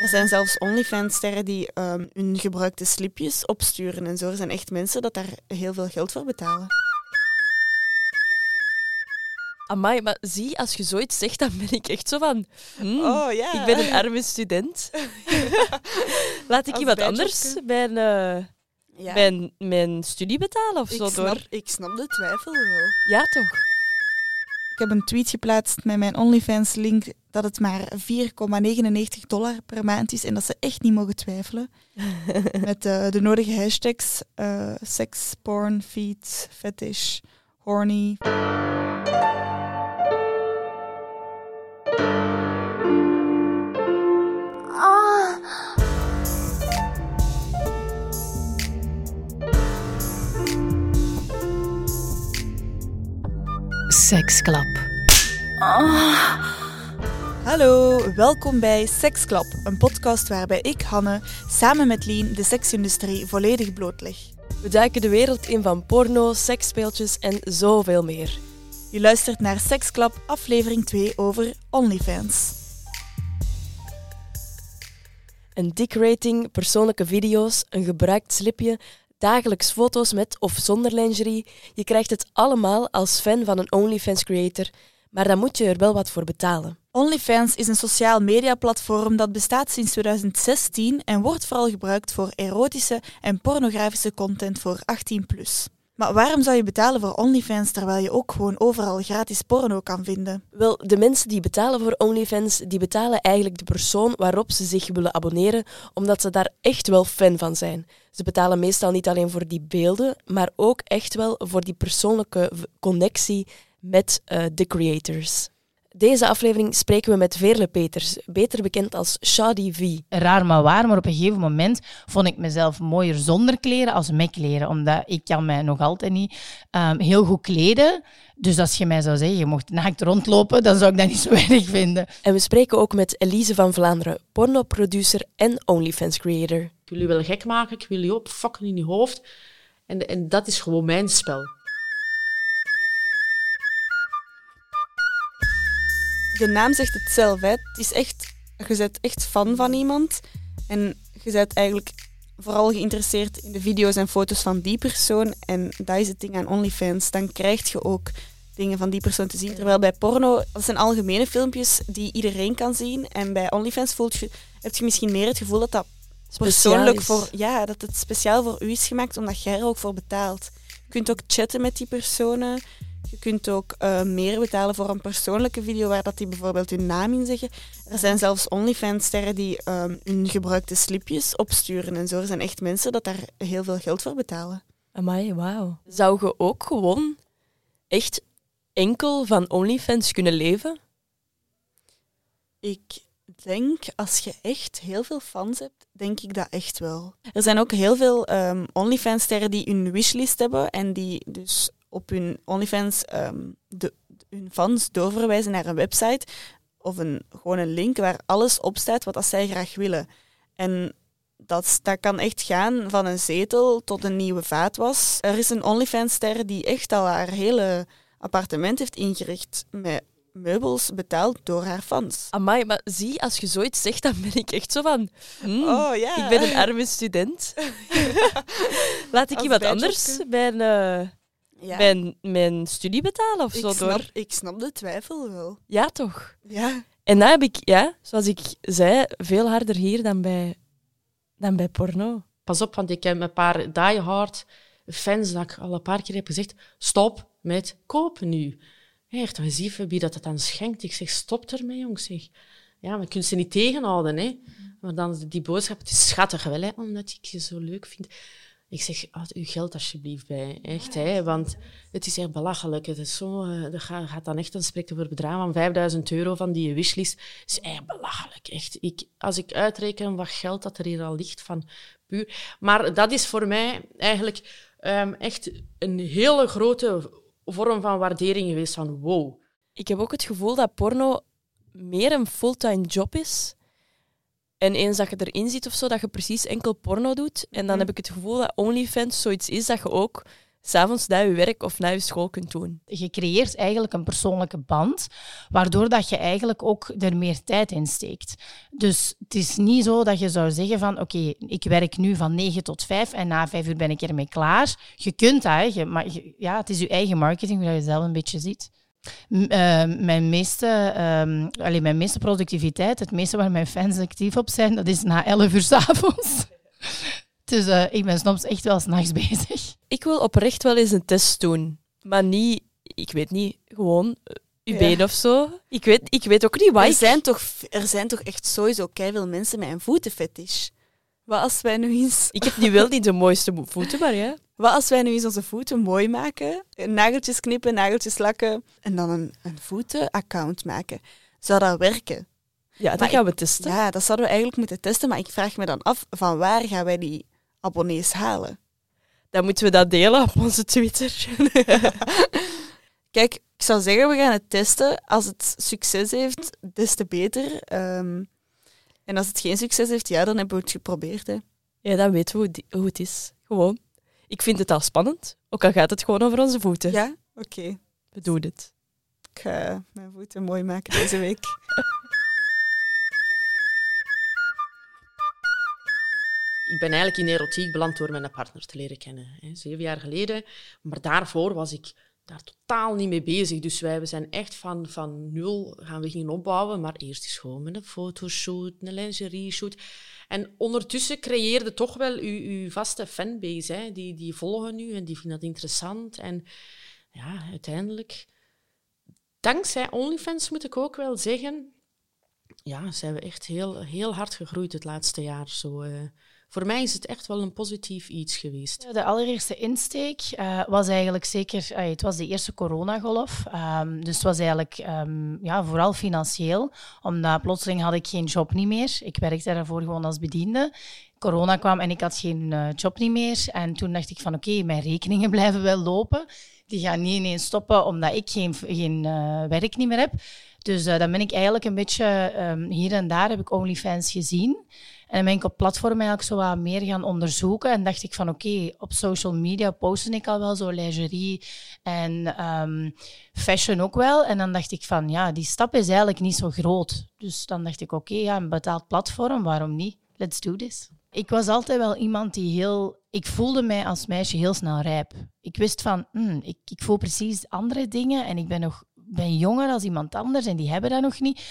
Er zijn zelfs OnlyFans-sterren die ehm, hun gebruikte slipjes opsturen en zo. Er zijn echt mensen dat daar heel veel geld voor betalen. Amai, maar zie, als je zoiets zegt, dan ben ik echt zo van... hmm, Oh ja. Ik ben een arme student. Laat ik Als iemand bijjobje. anders mijn, eh, Ja. mijn, mijn studie betalen of ik, zo snap, door. ik snap de twijfel wel. Ja, toch? Ik heb een tweet geplaatst met mijn OnlyFans-link dat het maar 4,99 dollar per maand is en dat ze echt niet mogen twijfelen. met eh, de nodige hashtags eh sex, porn, feet, fetish, horny. Seksklap. Hallo, welkom bij Seksklap, een podcast waarbij ik, Hanne, samen met Lien de seksindustrie volledig blootleg. We duiken de wereld in van porno, seksspeeltjes en zoveel meer. Je luistert naar Seksklap, aflevering 2 over OnlyFans. Een dik rating, persoonlijke video's, een gebruikt slipje, dagelijks foto's met of zonder lingerie. Je krijgt het allemaal als fan van een OnlyFans creator, maar dan moet je er wel wat voor betalen. OnlyFans is een sociaal mediaplatform dat bestaat sinds 2016 en wordt vooral gebruikt voor erotische en pornografische content voor 18 plus. Maar waarom zou je betalen voor OnlyFans terwijl je ook gewoon overal gratis porno kan vinden? Wel, de mensen die betalen voor OnlyFans, die betalen eigenlijk de persoon waarop ze zich willen abonneren, omdat ze daar echt wel fan van zijn. Ze betalen meestal niet alleen voor die beelden, maar ook echt wel voor die persoonlijke connectie met eh, de creators. Deze aflevering spreken we met Veerle Peters, beter bekend als Shadi V. Raar maar waar, maar op een gegeven moment vond ik mezelf mooier zonder kleren als met kleren. Omdat ik kan mij nog altijd niet ehm, heel goed kleden. Dus als je mij zou zeggen, je mocht naakt rondlopen, dan zou ik dat niet zo erg vinden. En we spreken ook met Elise van Vlaanderen, pornoproducer en OnlyFans creator. Ik wil je wel gek maken, ik wil je opfokken in je hoofd. En, en dat is gewoon mijn spel. De naam zegt het zelf, hè. Het is echt, je bent echt fan van iemand en je bent eigenlijk vooral geïnteresseerd in de video's en foto's van die persoon en dat is het ding aan OnlyFans. Dan krijg je ook dingen van die persoon te zien. Terwijl bij porno, dat zijn algemene filmpjes die iedereen kan zien en bij OnlyFans voelt je, heb je misschien meer het gevoel dat dat persoonlijk voor, ja, dat het speciaal voor u is gemaakt omdat jij er ook voor betaalt. Je kunt ook chatten met die personen. Je kunt ook eh, meer betalen voor een persoonlijke video waar dat die bijvoorbeeld hun naam in zeggen. Er zijn zelfs OnlyFans-sterren die ehm, hun gebruikte slipjes opsturen en zo. Er zijn echt mensen dat daar heel veel geld voor betalen. Amai, wauw. Zou je ook gewoon echt enkel van OnlyFans kunnen leven? Ik denk, als je echt heel veel fans hebt, denk ik dat echt wel. Er zijn ook heel veel ehm, OnlyFans-sterren die hun wishlist hebben en die dus op hun OnlyFans ehm, de, hun fans doorverwijzen naar een website of een, gewoon een link waar alles op staat wat dat zij graag willen. En dat, dat kan echt gaan van een zetel tot een nieuwe vaatwas. Er is een OnlyFans-ster die echt al haar hele appartement heeft ingericht met meubels betaald door haar fans. Amai, maar zie, als je zoiets zegt, dan ben ik echt zo van... hmm, Oh ja. Ik ben een arme student. Laat ik Als iemand bijjobje. anders mijn, eh, Ja. mijn, mijn studie betalen of ik, zo snap, door. ik snap de twijfel wel. Ja, toch? Ja. En dan heb ik, ja, zoals ik zei, veel harder hier dan bij, dan bij porno. Pas op, want ik heb een paar diehard fans dat ik al een paar keer heb gezegd, stop met kopen nu. Echt, we zien wie dat het aan schenkt. Ik zeg, stop ermee, jongens. Zeg. Ja, we kunnen ze niet tegenhouden. Hè. Maar dan die boodschap, het is schattig wel, hè, omdat ik je zo leuk vind. Ik zeg, houd uw geld alsjeblieft bij. Echt, hè, want het is echt belachelijk. Het is zo, eh, dat gaat, dan echt een spreekt over bedrag van 5000 euro van die wishlist. is echt belachelijk. Echt. Ik, als ik uitreken wat geld dat er hier al ligt van puur. Maar dat is voor mij eigenlijk ehm, echt een hele grote vorm van waardering geweest van wow. Ik heb ook het gevoel dat porno meer een fulltime job is. En eens dat je erin zit of zo, dat je precies enkel porno doet. En dan heb ik het gevoel dat OnlyFans zoiets is dat je ook s'avonds na je werk of na je school kunt doen. Je creëert eigenlijk een persoonlijke band, waardoor dat je eigenlijk ook er meer tijd in steekt. Dus het is niet zo dat je zou zeggen van oké, ik werk nu van 9 tot 5 en na 5 uur ben ik ermee klaar. Je kunt dat, je, maar je, ja, het is je eigen marketing, hoe je zelf een beetje ziet. M- eh, mijn, meeste, ehm, allee, mijn meeste productiviteit, het meeste waar mijn fans actief op zijn, dat is na 11 uur 's avonds. Dus eh, ik ben soms echt wel s'nachts bezig. Ik wil oprecht wel eens een test doen. Maar niet, ik weet niet, gewoon eh, Ja. been of zo. Ik weet, ik weet ook niet wat Er ik... zijn, toch, er zijn toch echt sowieso veel mensen met een voetenfetish. Wat als wij nu eens, Ik heb nu wel niet de mooiste mo- voeten, maar ja. Wat als wij nu eens onze voeten mooi maken, nageltjes knippen, nageltjes lakken en dan een, een voetenaccount maken? Zou dat werken? Ja, dat Maar gaan we testen. Ja, dat zouden we eigenlijk moeten testen, maar ik vraag me dan af, van waar gaan wij die abonnees halen? Dan moeten we dat delen op onze Twitter. Kijk, ik zou zeggen, we gaan het testen. Als het succes heeft, des te beter. Ehm, en als het geen succes heeft, ja, dan hebben we het geprobeerd. Hè. ja, dan weten we hoe, die- hoe het is. Gewoon. Ik vind het al spannend. Ook al gaat het gewoon over onze voeten. Ja? Oké. We doen het. Ik ga mijn voeten mooi maken deze week. Ik ben eigenlijk in erotiek beland door mijn partner te leren kennen. Hè, zeven jaar geleden. Maar daarvoor was ik daar totaal niet mee bezig. Dus wij we zijn echt van, van nul gaan we gingen opbouwen. Maar eerst is gewoon met een fotoshoot, een lingerie shoot. En ondertussen creëerde toch wel uw, vaste fanbase. Hè. Die, die volgen u en die vinden dat interessant. En ja, uiteindelijk, dankzij OnlyFans moet ik ook wel zeggen, ja, zijn we echt heel, heel hard gegroeid het laatste jaar. Zo, eh, voor mij is het echt wel een positief iets geweest. De allereerste insteek eh, was eigenlijk zeker, eh, het was de eerste coronagolf. Ehm, dus het was eigenlijk ehm, ja, vooral financieel, omdat plotseling had ik geen job niet meer. Ik werkte daarvoor gewoon als bediende. Corona kwam en ik had geen eh, job niet meer. En toen dacht ik van oké, mijn rekeningen blijven wel lopen. Die gaan niet ineens stoppen omdat ik geen, geen werk niet meer heb. Dus dan ben ik eigenlijk een beetje ehm, hier en daar heb ik OnlyFans gezien. En dan ben ik op platform eigenlijk zo wat meer gaan onderzoeken. En dacht ik van oké, op social media postte ik al wel zo lingerie en ehm, fashion ook wel. En dan dacht ik van ja, die stap is eigenlijk niet zo groot. Dus dan dacht ik oké, ja, een betaald platform, waarom niet? Let's do this. Ik was altijd wel iemand die heel... Ik voelde mij als meisje heel snel rijp. Ik wist van, hmm, ik, ik voel precies andere dingen en ik ben nog ben jonger als iemand anders en die hebben dat nog niet.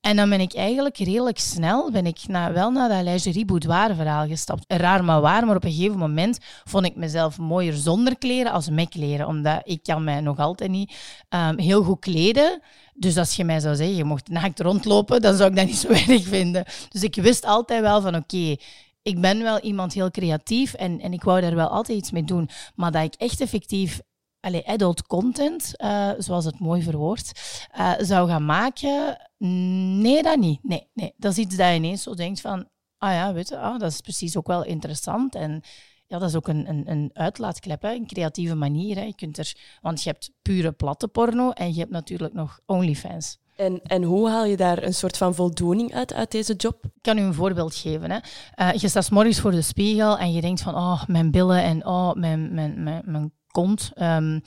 En dan ben ik eigenlijk redelijk snel ben ik na, wel naar dat lingerie boudoir verhaal gestapt. Raar maar waar, maar op een gegeven moment vond ik mezelf mooier zonder kleren als met kleren. Omdat ik kan mij nog altijd niet ehm, heel goed kleden. Dus als je mij zou zeggen, je mocht naakt rondlopen, dan zou ik dat niet zo erg vinden. Dus ik wist altijd wel van, oké, ik ben wel iemand heel creatief en, en ik wou daar wel altijd iets mee doen. Maar dat ik echt effectief allee, adult content, eh, zoals het mooi verwoord, eh, zou gaan maken, nee, dat niet. Nee, nee, dat is iets dat je ineens zo denkt van, ah ja, weet je, ah, dat is precies ook wel interessant. En ja, dat is ook een, een, een uitlaatklep, hè, een creatieve manier. Hè. Je kunt er, want je hebt pure platte porno en je hebt natuurlijk nog OnlyFans. En, en hoe haal je daar een soort van voldoening uit, uit deze job? Ik kan u een voorbeeld geven. Hè. Eh, je staat morgens voor de spiegel en je denkt van, oh, mijn billen en oh, mijn, mijn, mijn, mijn kont, ehm,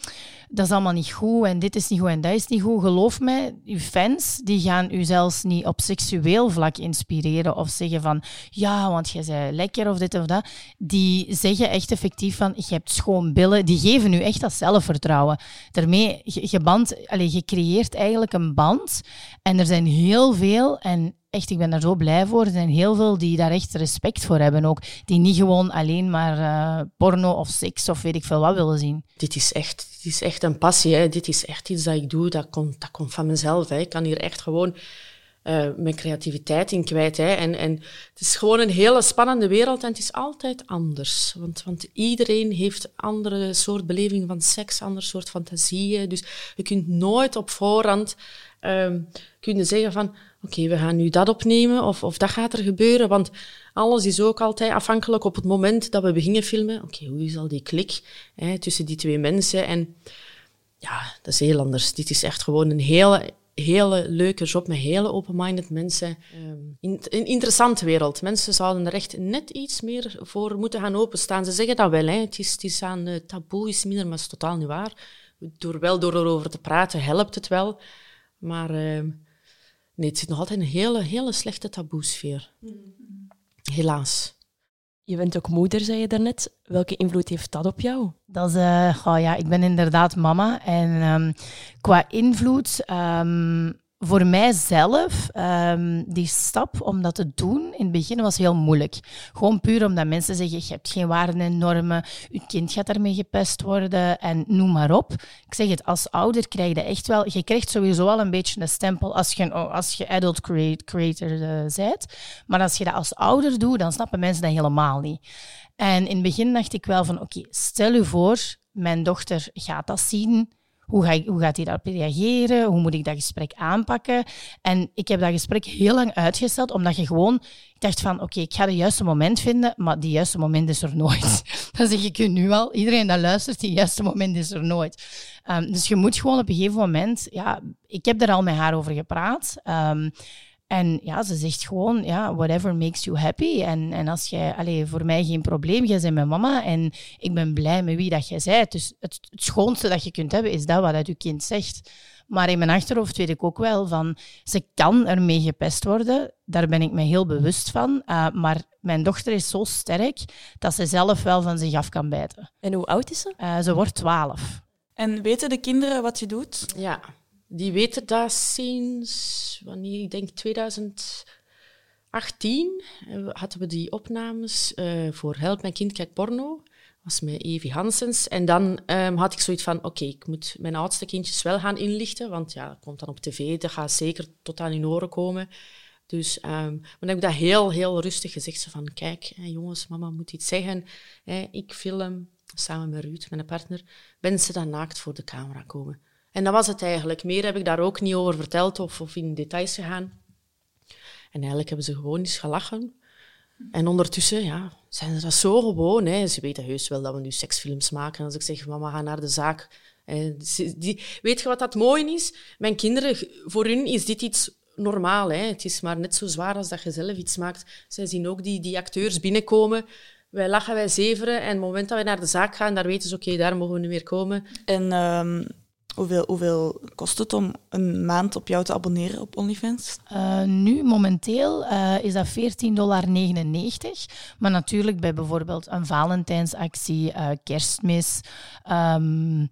dat is allemaal niet goed en dit is niet goed en dat is niet goed. Geloof mij, uw fans die gaan u zelfs niet op seksueel vlak inspireren of zeggen van, ja, want jij bent lekker of dit of dat. Die zeggen echt effectief van, je hebt schoon billen. Die geven u echt dat zelfvertrouwen. Daarmee, je, allez, je creëert eigenlijk een band en er zijn heel veel en echt, ik ben daar zo blij voor. Er zijn heel veel die daar echt respect voor hebben ook. Die niet gewoon alleen maar eh, porno of seks of weet ik veel wat willen zien. Dit is echt, dit is echt een passie. Hè. Dit is echt iets dat ik doe. Dat komt, dat komt van mezelf. Hè. Ik kan hier echt gewoon uh, mijn creativiteit in kwijt. Hè. En, en het is gewoon een hele spannende wereld en het is altijd anders. Want, want iedereen heeft andere soort beleving van seks, ander soort fantasieën. Dus je kunt nooit op voorhand um, kunnen zeggen van oké, okay, we gaan nu dat opnemen of, of dat gaat er gebeuren. Want alles is ook altijd afhankelijk op het moment dat we beginnen filmen. Oké, okay, hoe is al die klik hè, tussen die twee mensen? En ja, dat is heel anders. Dit is echt gewoon een hele, hele leuke job met hele open-minded mensen. Um, in, een interessante wereld. Mensen zouden er echt net iets meer voor moeten gaan openstaan. Ze zeggen dat wel, hè. Het, is, het is aan uh, taboe is minder, maar het is totaal niet waar. Door wel door erover te praten helpt het wel. Maar uh, nee, het zit nog altijd in een hele, hele slechte taboesfeer. Helaas. Je bent ook moeder, zei je daarnet. Welke invloed heeft dat op jou? Dat is, uh, oh ja, ik ben inderdaad mama. En um, qua invloed, um, voor mijzelf, um, die stap om dat te doen in het begin was heel moeilijk. Gewoon puur omdat mensen zeggen, je hebt geen waarden en normen, je kind gaat daarmee gepest worden en noem maar op. Ik zeg het, als ouder krijg je echt wel, je krijgt sowieso al een beetje een stempel als je, als je adult creator uh, bent. Maar als je dat als ouder doet, dan snappen mensen dat helemaal niet. En in het begin dacht ik wel van, oké, stel je voor, mijn dochter gaat dat zien hoe, ga ik, hoe gaat hij daarop reageren? Hoe moet ik dat gesprek aanpakken? En ik heb dat gesprek heel lang uitgesteld, omdat je gewoon... Ik dacht van, oké, ik ga het juiste moment vinden, maar die juiste moment is er nooit. dat zeg ik je nu al. Iedereen dat luistert, die juiste moment is er nooit. Um, dus je moet gewoon op een gegeven moment... Ja, ik heb er al met haar over gepraat. Um, en ja, ze zegt gewoon, ja, whatever makes you happy. En, en als jij, allee, voor mij geen probleem, jij bent mijn mama en ik ben blij met wie dat jij bent. Dus het, het schoonste dat je kunt hebben, is dat wat je kind zegt. Maar in mijn achterhoofd weet ik ook wel van, ze kan ermee gepest worden. Daar ben ik me heel bewust van. Uh, maar mijn dochter is zo sterk dat ze zelf wel van zich af kan bijten. En hoe oud is ze? Uh, ze wordt twaalf. En weten de kinderen wat je doet? Ja, die weten dat sinds, wanneer, ik denk 2018, hadden we die opnames uh, voor Help Mijn Kind Kijkt Porno. was met Evie Hansens. En dan um, had ik zoiets van, oké, ik moet mijn oudste kindjes wel gaan inlichten, want ja, dat komt dan op tv, dat gaat zeker tot aan hun oren komen. Dus um, maar dan heb ik dat heel, heel rustig gezegd. Van, kijk, jongens, mama moet iets zeggen. Hè, ik film, samen met Ruud, mijn partner, mensen dan naakt voor de camera komen. En dat was het eigenlijk. Meer heb ik daar ook niet over verteld of, of in details gegaan. En eigenlijk hebben ze gewoon eens gelachen. En ondertussen ja, zijn ze dat zo gewoon. Hè. Ze weten heus wel dat we nu seksfilms maken. Als ik zeg, mama, ga naar de zaak. Die, weet je wat dat mooi is? Mijn kinderen, voor hun is dit iets normaal. Hè. Het is maar net zo zwaar als dat je zelf iets maakt. Zij zien ook die, die acteurs binnenkomen. Wij lachen, wij zeveren. En op het moment dat wij naar de zaak gaan, daar weten ze, oké, daar mogen we nu weer komen. En um, Hoeveel, hoeveel kost het om een maand op jou te abonneren op OnlyFans? Uh, nu, momenteel, uh, is dat 14,99 dollar. Maar natuurlijk bij bijvoorbeeld een Valentijnsactie, uh, kerstmis, um,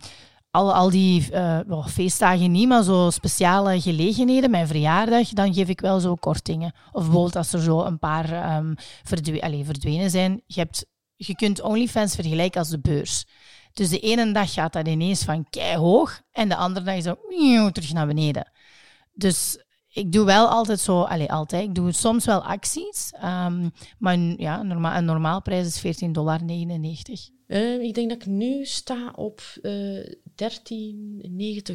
al, al die well, feestdagen niet, maar zo speciale gelegenheden, mijn verjaardag, dan geef ik wel zo kortingen. Of bijvoorbeeld als er zo een paar allez, verdwenen zijn. Je, hebt, je kunt OnlyFans vergelijken als de beurs. Dus de ene dag gaat dat ineens van kei hoog en de andere dag zo terug naar beneden. Dus ik doe wel altijd zo, allez, altijd, ik doe soms wel acties, um, maar ja, normaal, een normaal prijs is 14,99 dollar. Uh, ik denk dat ik nu sta op uh, eh,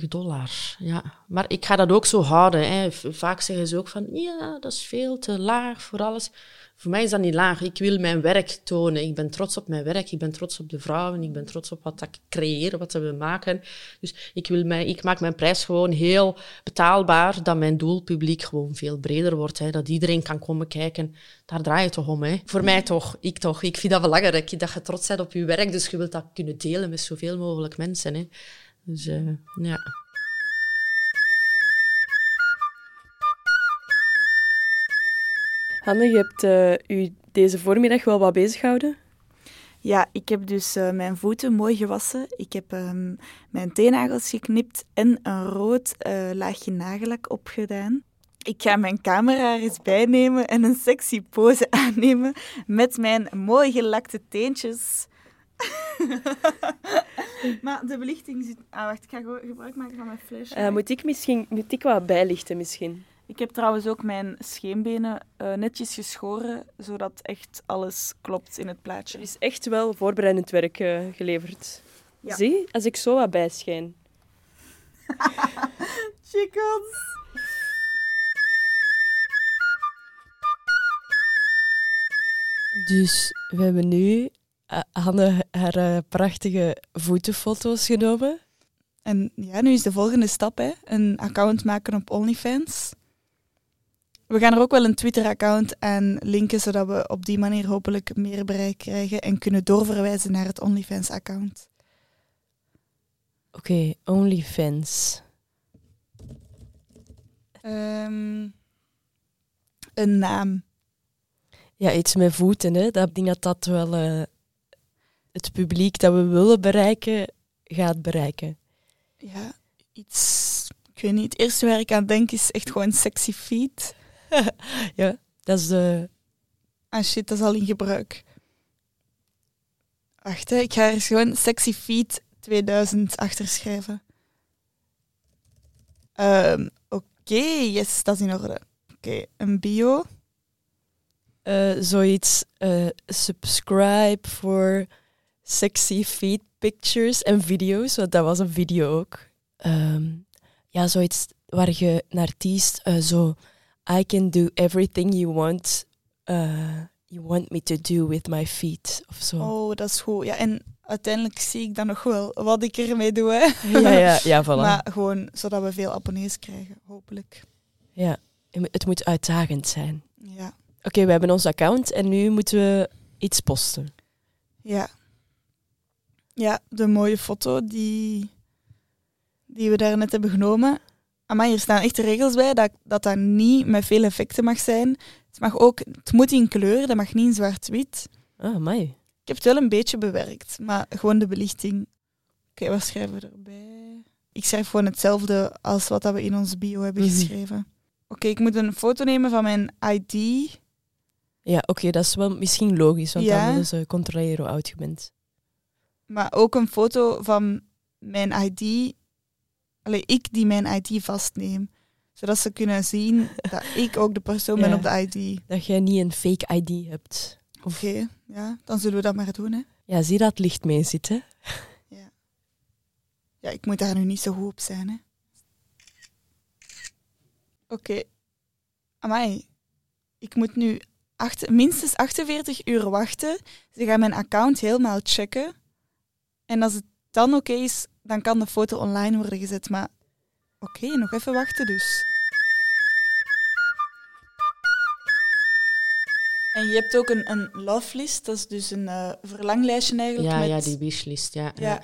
13,90 dollar. Ja. Maar ik ga dat ook zo houden. Hè. Vaak zeggen ze ook van, ja, dat is veel te laag voor alles. Voor mij is dat niet laag. Ik wil mijn werk tonen. Ik ben trots op mijn werk. Ik ben trots op de vrouwen. Ik ben trots op wat ik creëer, wat we maken. Dus ik, wil mij, ik maak mijn prijs gewoon heel betaalbaar, dat mijn doelpubliek gewoon veel breder wordt. Hè. Dat iedereen kan komen kijken. Daar draai je toch om. Hè. Voor mij toch. Ik toch. Ik vind dat belangrijk. Dat je trots bent op je werk. Dus je wilt dat kunnen delen met zoveel mogelijk mensen. Hè. Dus uh, ja. Hanne, je hebt uh, u deze voormiddag wel wat bezig gehouden. Ja, ik heb dus uh, mijn voeten mooi gewassen. Ik heb um, mijn teennagels geknipt en een rood uh, laagje nagellak opgedaan. Ik ga mijn camera er eens bijnemen en een sexy pose aannemen met mijn mooi gelakte teentjes. maar de belichting zit... Ah, wacht, ik ga gebruik maken van mijn flash. moet, ik misschien, moet ik wat bijlichten misschien? Ik heb trouwens ook mijn scheenbenen uh, netjes geschoren, zodat echt alles klopt in het plaatje. Er is echt wel voorbereidend werk uh, geleverd. Ja. Zie, als ik zo wat bijschijn. Chickens! Dus we hebben nu uh, Hanne haar prachtige voetenfoto's genomen. En ja, nu is de volgende stap, hè. Een account maken op OnlyFans. We gaan er ook wel een Twitter-account aan linken, zodat we op die manier hopelijk meer bereik krijgen en kunnen doorverwijzen naar het OnlyFans-account. Oké, OnlyFans. Ehm, een naam. Ja, iets met voeten, hè. Dat, ik denk dat dat wel eh, het publiek dat we willen bereiken, gaat bereiken. Ja, iets... Ik weet niet, het eerste waar ik aan denk is echt gewoon sexy feet. ja, dat is de... Ah shit, dat is al in gebruik. Wacht, hè, ik ga er gewoon sexy feet 2000 achter schrijven. Ehm, Oké, yes, dat is in orde. Oké, een bio. eh, zoiets eh, subscribe voor sexy feed pictures en video's, want dat was een video ook. Ehm, ja, zoiets waar je een artiest eh, zo I can do everything you want eh, you want me to do with my feet of zo. Oh, dat is goed. Ja, en uiteindelijk zie ik dan nog wel wat ik ermee doe. Hè. Ja, ja, ja, voilà. Maar gewoon zodat we veel abonnees krijgen, hopelijk. Ja, het moet uitdagend zijn. Ja. Oké, we hebben ons account en nu moeten we iets posten. Ja. Ja, de mooie foto die, die we daar net hebben genomen. Maar hier staan echt de regels bij dat, dat dat niet met veel effecten mag zijn. Het, mag ook, het moet in kleur, dat mag niet in zwart-wit. Ah, mij. Ik heb het wel een beetje bewerkt, maar gewoon de belichting. Oké, wat schrijven we erbij? Ik schrijf gewoon hetzelfde als wat dat we in onze bio hebben Mhm. geschreven. Oké, ik moet een foto nemen van mijn ID. Ja, oké, dat is wel misschien logisch, want Ja. dan willen ze controleren hoe oud je bent. Maar ook een foto van mijn ID. Allee, ik die mijn ID vastneem. Zodat ze kunnen zien dat ik ook de persoon ben Ja. op de ID. Dat jij niet een fake ID hebt. Oké, ja, dan zullen we dat maar doen. Hè. Ja, zie dat het licht mee zit, hè? Ja, ik moet daar nu niet zo goed op zijn. Hè. Oké. Amai. Ik moet nu acht, minstens 48 uur wachten. Ze gaan mijn account helemaal checken. En als het dan oké is, dan kan de foto online worden gezet. Maar oké, nog even wachten dus. En je hebt ook een, een love list, dat is dus een eh, verlanglijstje eigenlijk. Ja, met, ja, die wishlist, ja. ja.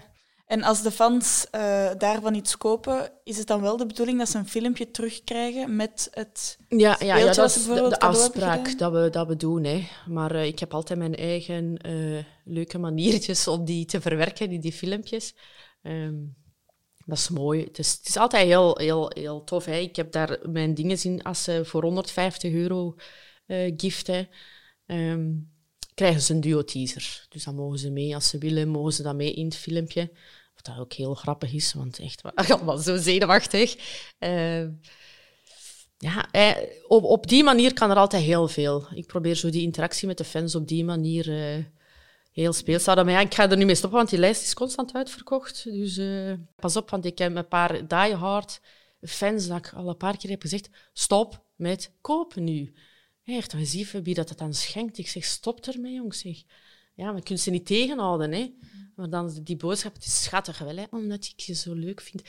En als de fans eh, daarvan iets kopen, is het dan wel de bedoeling dat ze een filmpje terugkrijgen met het... Ja, ja, ja, dat is de, afspraak dat we, dat we doen. Hè. Maar eh, ik heb altijd mijn eigen eh, leuke maniertjes om die te verwerken in die filmpjes. Ehm, dat is mooi. Het is, het is altijd heel, heel, heel tof. Hè. Ik heb daar mijn dingen zien als ze voor 150 euro giften. ehm, krijgen ze een duo-teaser. Dus dan mogen ze mee. Als ze willen, mogen ze dat mee in het filmpje. Wat dat ook heel grappig is, want echt allemaal zo zenuwachtig. Ehm, ja, eh, op, op die manier kan er altijd heel veel. Ik probeer zo die interactie met de fans op die manier eh, heel speels te houden. Ik ga er nu mee stoppen, want die lijst is constant uitverkocht. Dus eh, pas op, want ik heb een paar diehard fans dat ik al een paar keer heb gezegd, stop met kopen nu. Dan zie je wie dat het aan schenkt. Ik zeg, stop ermee, jongens. Zeg. Ja, maar je kunt ze niet tegenhouden. Hè. Maar dan die boodschap, het is schattig wel, hè, omdat ik je zo leuk vind.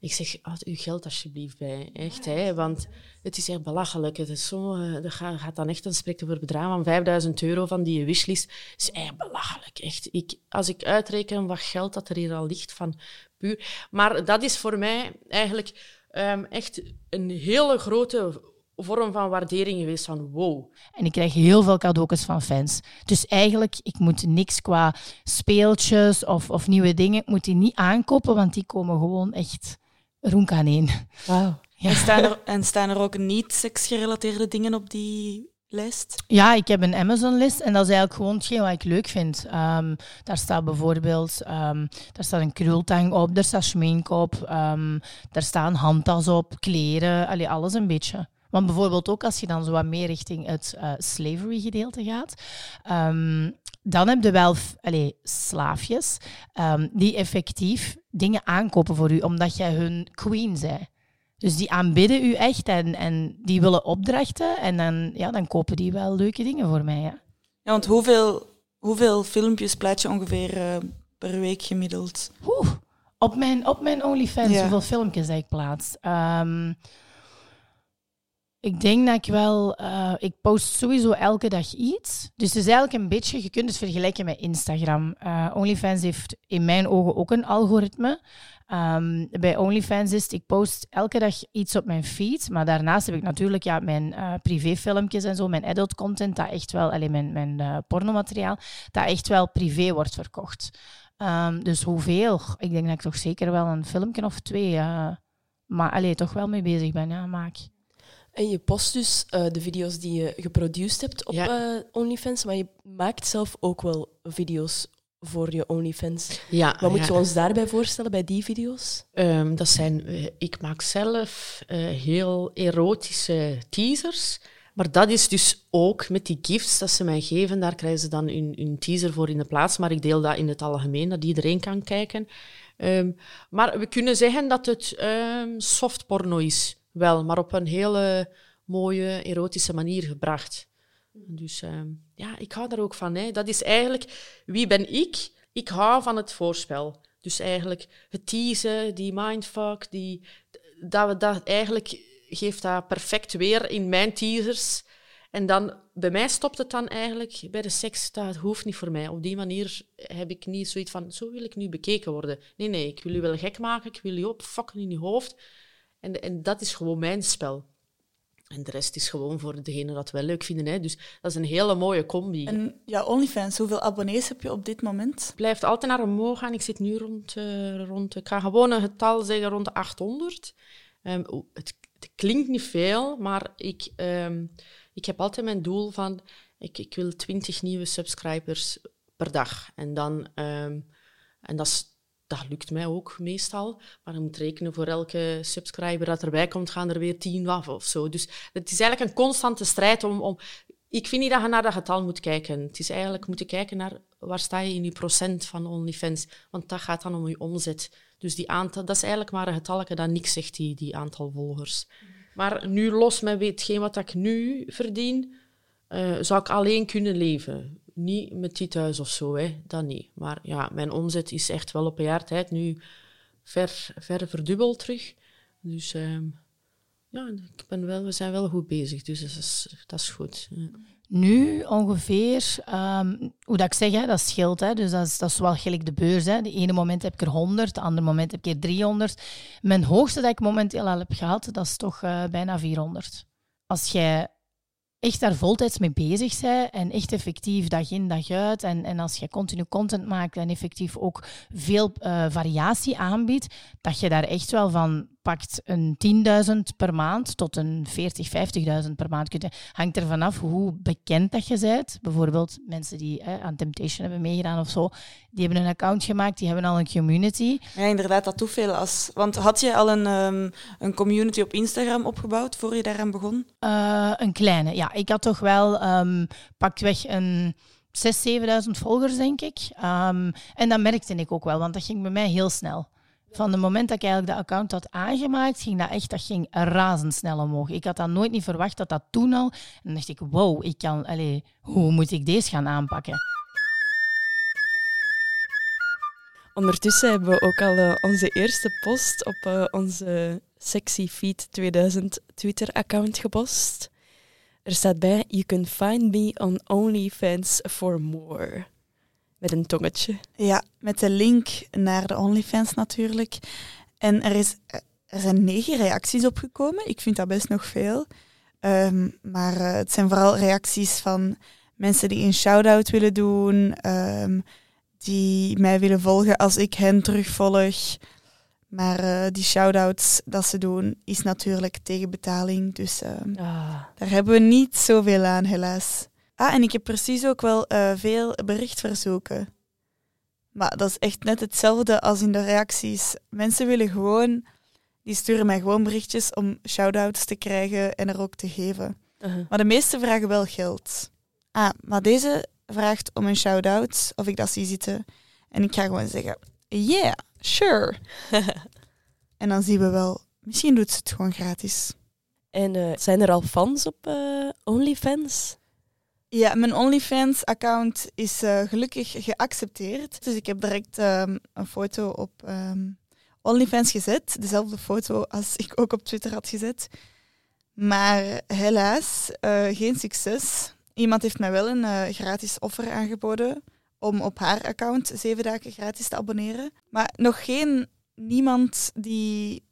Ik zeg, houd uw geld alsjeblieft bij. Echt, hè, want het is echt belachelijk. Het is zo, eh, dat gaat, dan echt, dan spreekt over bedragen van 5000 euro van die wishlist. Is echt belachelijk. Echt. Ik, als ik uitreken wat geld dat er hier al ligt van puur. Maar dat is voor mij eigenlijk ehm, echt een hele grote vorm van waardering geweest. Van wow, En ik krijg heel veel cadeautjes van fans. Dus eigenlijk, ik moet niks qua speeltjes of, of nieuwe dingen, ik moet die niet aankopen, want die komen gewoon echt roenk aan één. Wauw. Ja. En, staan er, en staan er ook niet seksgerelateerde dingen op die lijst? Ja, ik heb een Amazon-list en dat is eigenlijk gewoon hetgeen wat ik leuk vind. Ehm, daar staat bijvoorbeeld ehm, daar staat een krultang op, daar staat schmink op, ehm, daar staat een handtas op, kleren, allee, alles een beetje. Want bijvoorbeeld ook als je dan zo wat meer richting het eh, slavery-gedeelte gaat, ehm, dan heb je wel allee, slaafjes ehm, die effectief dingen aankopen voor u, omdat jij hun queen bent. Dus die aanbidden u echt en, en die willen opdrachten en dan, ja, dan kopen die wel leuke dingen voor mij. Ja. Ja, want hoeveel, hoeveel filmpjes plaats je ongeveer eh, per week gemiddeld? Oeh, Op mijn, op mijn OnlyFans, Ja. hoeveel filmpjes dat ik plaats? Ehm, ik denk dat ik wel... eh, ik post sowieso elke dag iets. Dus het is eigenlijk een beetje... Je kunt het vergelijken met Instagram. Eh, OnlyFans heeft in mijn ogen ook een algoritme. Ehm, bij OnlyFans is ik post elke dag iets op mijn feed. Maar daarnaast heb ik natuurlijk ja, mijn eh privéfilmpjes en zo, mijn adult content, dat echt wel, alleen mijn, mijn eh, pornomateriaal, dat echt wel privé wordt verkocht. Ehm, dus hoeveel? Ik denk dat ik toch zeker wel een filmpje of twee, maar allee, toch wel mee bezig ben, ja, maak. En je post dus eh, de video's die je geproduceerd hebt op Ja. eh, OnlyFans, maar je maakt zelf ook wel video's voor je OnlyFans. Ja, Wat moeten ja. we ons daarbij voorstellen bij die video's? Ehm, dat zijn, eh, ik maak zelf heel erotische teasers. Maar dat is dus ook met die gifts dat ze mij geven. Daar krijgen ze dan hun, hun teaser voor in de plaats. Maar ik deel dat in het algemeen, dat iedereen kan kijken. Ehm, maar we kunnen zeggen dat het ehm softporno is. Wel, maar op een hele mooie, erotische manier gebracht. Dus ehm, ja, ik hou daar ook van. Hè. Dat is eigenlijk, wie ben ik? Ik hou van het voorspel. Dus eigenlijk het teasen, die mindfuck, die, dat, dat eigenlijk geeft dat perfect weer in mijn teasers. En dan, bij mij stopt het dan eigenlijk bij de seks. Dat hoeft niet voor mij. Op die manier heb ik niet zoiets van, zo wil ik nu bekeken worden. Nee, nee, ik wil je wel gek maken, ik wil je opfokken in je hoofd. En, en dat is gewoon mijn spel. En de rest is gewoon voor degenen dat wel leuk vinden. Hè. Dus dat is een hele mooie combi. En ja, OnlyFans, hoeveel abonnees heb je op dit moment? blijft altijd naar omhoog gaan. Ik zit nu rond, eh, rond ik ga gewoon een getal zeggen, rond de 800. Ehm, het klinkt niet veel, maar ik, ehm, ik heb altijd mijn doel van, ik, ik wil 20 nieuwe subscribers per dag. En dan, ehm, en dat, is- dat lukt mij ook meestal, maar je moet rekenen voor elke subscriber dat erbij komt, gaan er weer 10 af of zo. Dus het is eigenlijk een constante strijd om, om ik vind niet dat je naar dat getal moet kijken. Het is eigenlijk moeten kijken naar waar sta je in je procent van OnlyFans. Want dat gaat dan om je omzet. Dus die aantal, dat is eigenlijk maar een getalje dat niks zegt, die, die aantal volgers. Maar nu los met hetgeen wat ik nu verdien, eh, zou ik alleen kunnen leven. Niet met dit huis of zo, hè. dat niet. Maar ja, mijn omzet is echt wel op een jaar tijd nu ver, ver verdubbeld terug. Dus ehm, ja, ik ben wel, we zijn wel goed bezig, dus dat is, dat is goed. Nu ongeveer, ehm, hoe dat ik zeg, hè, dat scheelt. Hè, dus dat is, dat is wel gelijk de beurs. Hè. De ene moment heb ik er 100, de andere moment heb ik er 300. Mijn hoogste dat ik momenteel al heb gehad, dat is toch eh, bijna 400. Als jij echt daar voltijds mee bezig bent en echt effectief dag in dag uit. En, en als je continu content maakt en effectief ook veel eh, variatie aanbiedt, dat je daar echt wel van pakt een 10.000 per maand tot een 40, 50.000 per maand. Hangt er vanaf hoe bekend dat je bent. Bijvoorbeeld mensen die hè, aan Temptation hebben meegedaan of zo, die hebben een account gemaakt, die hebben al een community. Ja, inderdaad, dat toeveel als... Want had je al een, ehm, een community op Instagram opgebouwd voor je daaraan begon? Eh, een kleine, ja. Ik had toch wel ehm pakweg een 6.000, 7.000 volgers, denk ik. Ehm, en dat merkte ik ook wel, want dat ging bij mij heel snel. Van het moment dat ik eigenlijk de account had aangemaakt, ging dat echt dat ging razendsnel omhoog. Ik had dat nooit niet verwacht dat dat toen al. En dan dacht ik, wow, ik kan, allez, hoe moet ik deze gaan aanpakken? Ondertussen hebben we ook al eh, onze eerste post op eh, onze Sexy Feed 2000 Twitter-account gepost. Er staat bij, you can find me on OnlyFans for more. Met een tongetje. Ja, met de link naar de OnlyFans natuurlijk. En er, is, er zijn negen reacties opgekomen. Ik vind dat best nog veel. Ehm, maar eh, het zijn vooral reacties van mensen die een shout-out willen doen, ehm, die mij willen volgen als ik hen terugvolg. Maar eh, die shout-outs dat ze doen, is natuurlijk tegen betaling. Dus ehm, Ah. daar hebben we niet zoveel aan, helaas. Ah, en ik heb precies ook wel eh, veel berichtverzoeken. Maar dat is echt net hetzelfde als in de reacties. Mensen willen gewoon, die sturen mij gewoon berichtjes om shout-outs te krijgen en er ook te geven. Uh-huh. Maar de meeste vragen wel geld. Ah, maar deze vraagt om een shout-out, of ik dat zie zitten. En ik ga gewoon zeggen, yeah, sure. en dan zien we wel, misschien doet ze het gewoon gratis. En eh, zijn er al fans op eh, OnlyFans? Ja, mijn OnlyFans-account is eh, gelukkig geaccepteerd. Dus ik heb direct ehm, een foto op, ehm, OnlyFans gezet. Dezelfde foto als ik ook op Twitter had gezet. Maar helaas, eh, geen succes. Iemand heeft mij wel een eh, gratis offer aangeboden om op haar account zeven dagen gratis te abonneren. Maar nog geen niemand die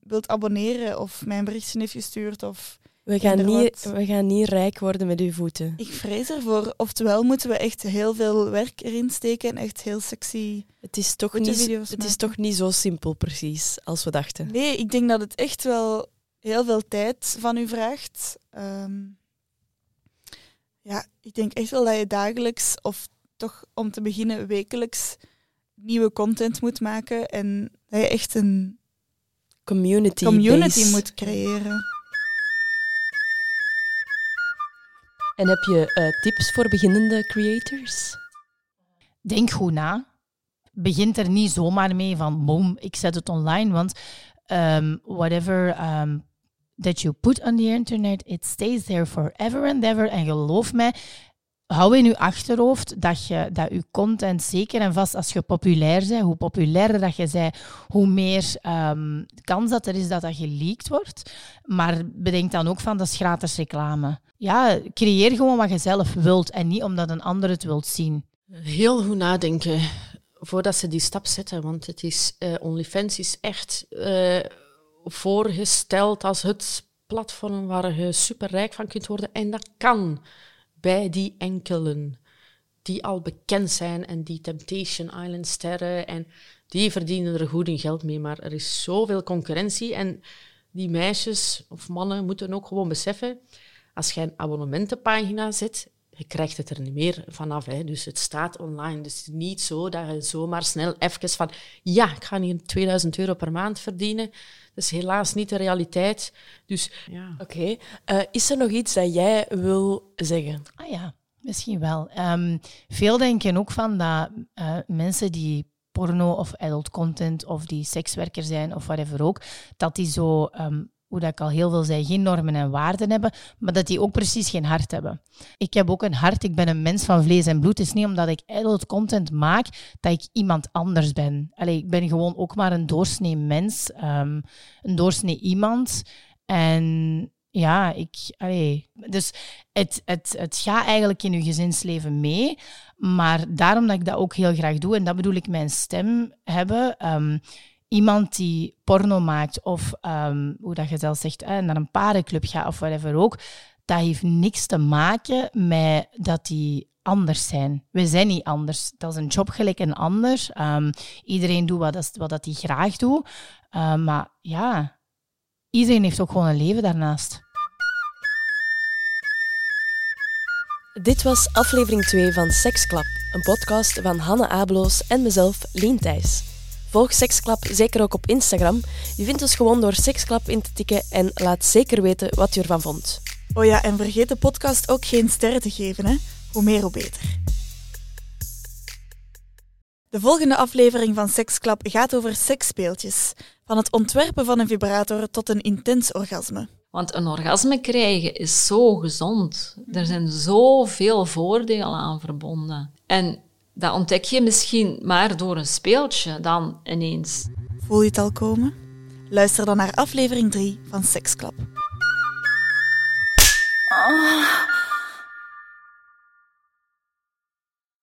wilt abonneren of mijn berichtje heeft gestuurd of We gaan, niet, we gaan niet rijk worden met uw voeten. ik vrees ervoor. Oftewel moeten we echt heel veel werk erin steken en echt heel sexy. Het is toch, niet, video's het is toch niet zo simpel precies als we dachten. Nee, ik denk dat het echt wel heel veel tijd van u vraagt. Ehm, ja, ik denk echt wel dat je dagelijks of toch om te beginnen wekelijks nieuwe content moet maken en dat je echt een Community, community base. moet creëren. En heb je eh, tips voor beginnende creators? denk goed na. Begint er niet zomaar mee van boom, ik zet het online. Want um, whatever um, that you put on the internet, it stays there forever and ever. En geloof mij, hou in je achterhoofd dat je dat je content zeker en vast als je populair bent, hoe populairder dat je bent, hoe meer um, kans dat er is dat dat geleakt wordt. Maar bedenk dan ook van dat is gratis reclame. Ja, creëer gewoon wat je zelf wilt en niet omdat een ander het wilt zien. Heel goed nadenken voordat ze die stap zetten. Want het is, uh, OnlyFans is echt uh, voorgesteld als het platform waar je superrijk van kunt worden. En dat kan bij die enkelen die al bekend zijn en die Temptation Island sterren. En die verdienen er goed hun geld mee. Maar er is zoveel concurrentie. En die meisjes of mannen moeten ook gewoon beseffen, als je een abonnementenpagina zet, je krijgt het er niet meer vanaf. Hè. Dus het staat online. Dus het is niet zo dat je zomaar snel even van... Ja, ik ga hier 2000 euro per maand verdienen. Dat is helaas niet de realiteit. Dus ja. Oké. Okay. Uh, is er nog iets dat jij wil zeggen? Ah ja, misschien wel. Um, veel denken ook van dat uh, mensen die porno of adult content of die sekswerker zijn of whatever ook, dat die zo... Um, hoe dat ik al heel veel zei, geen normen en waarden hebben, maar dat die ook precies geen hart hebben. Ik heb ook een hart, ik ben een mens van vlees en bloed. Het is niet omdat ik adult content maak, dat ik iemand anders ben. Allee, ik ben gewoon ook maar een doorsnee mens, um, een doorsnee iemand. En ja, ik... Allee, dus het, het, het gaat eigenlijk in je gezinsleven mee, maar daarom dat ik dat ook heel graag doe, en dat bedoel ik mijn stem hebben... Um, iemand die porno maakt of um, hoe dat je zelf zegt, naar een parenclub gaat of whatever ook, dat heeft niks te maken met dat die anders zijn. We zijn niet anders. Dat is een job gelijk een ander. Um, iedereen doet wat, dat, wat dat hij graag doet. Uh, maar ja, iedereen heeft ook gewoon een leven daarnaast. Dit was aflevering 2 van Seksklap, een podcast van Hanne Abeloos en mezelf, Lien Thijs. Volg Seksklap zeker ook op Instagram. Je vindt ons gewoon door Seksklap in te tikken en laat zeker weten wat je ervan vond. Oh ja, en vergeet de podcast ook geen sterren te geven, hè? Hoe meer, hoe beter. De volgende aflevering van Seksklap gaat over seksspeeltjes. Van het ontwerpen van een vibrator tot een intens orgasme. Want een orgasme krijgen is zo gezond. Er zijn zoveel voordelen aan verbonden. En dat ontdek je misschien maar door een speeltje dan ineens. Voel je het al komen? Luister dan naar aflevering 3 van Seksklap. Oh.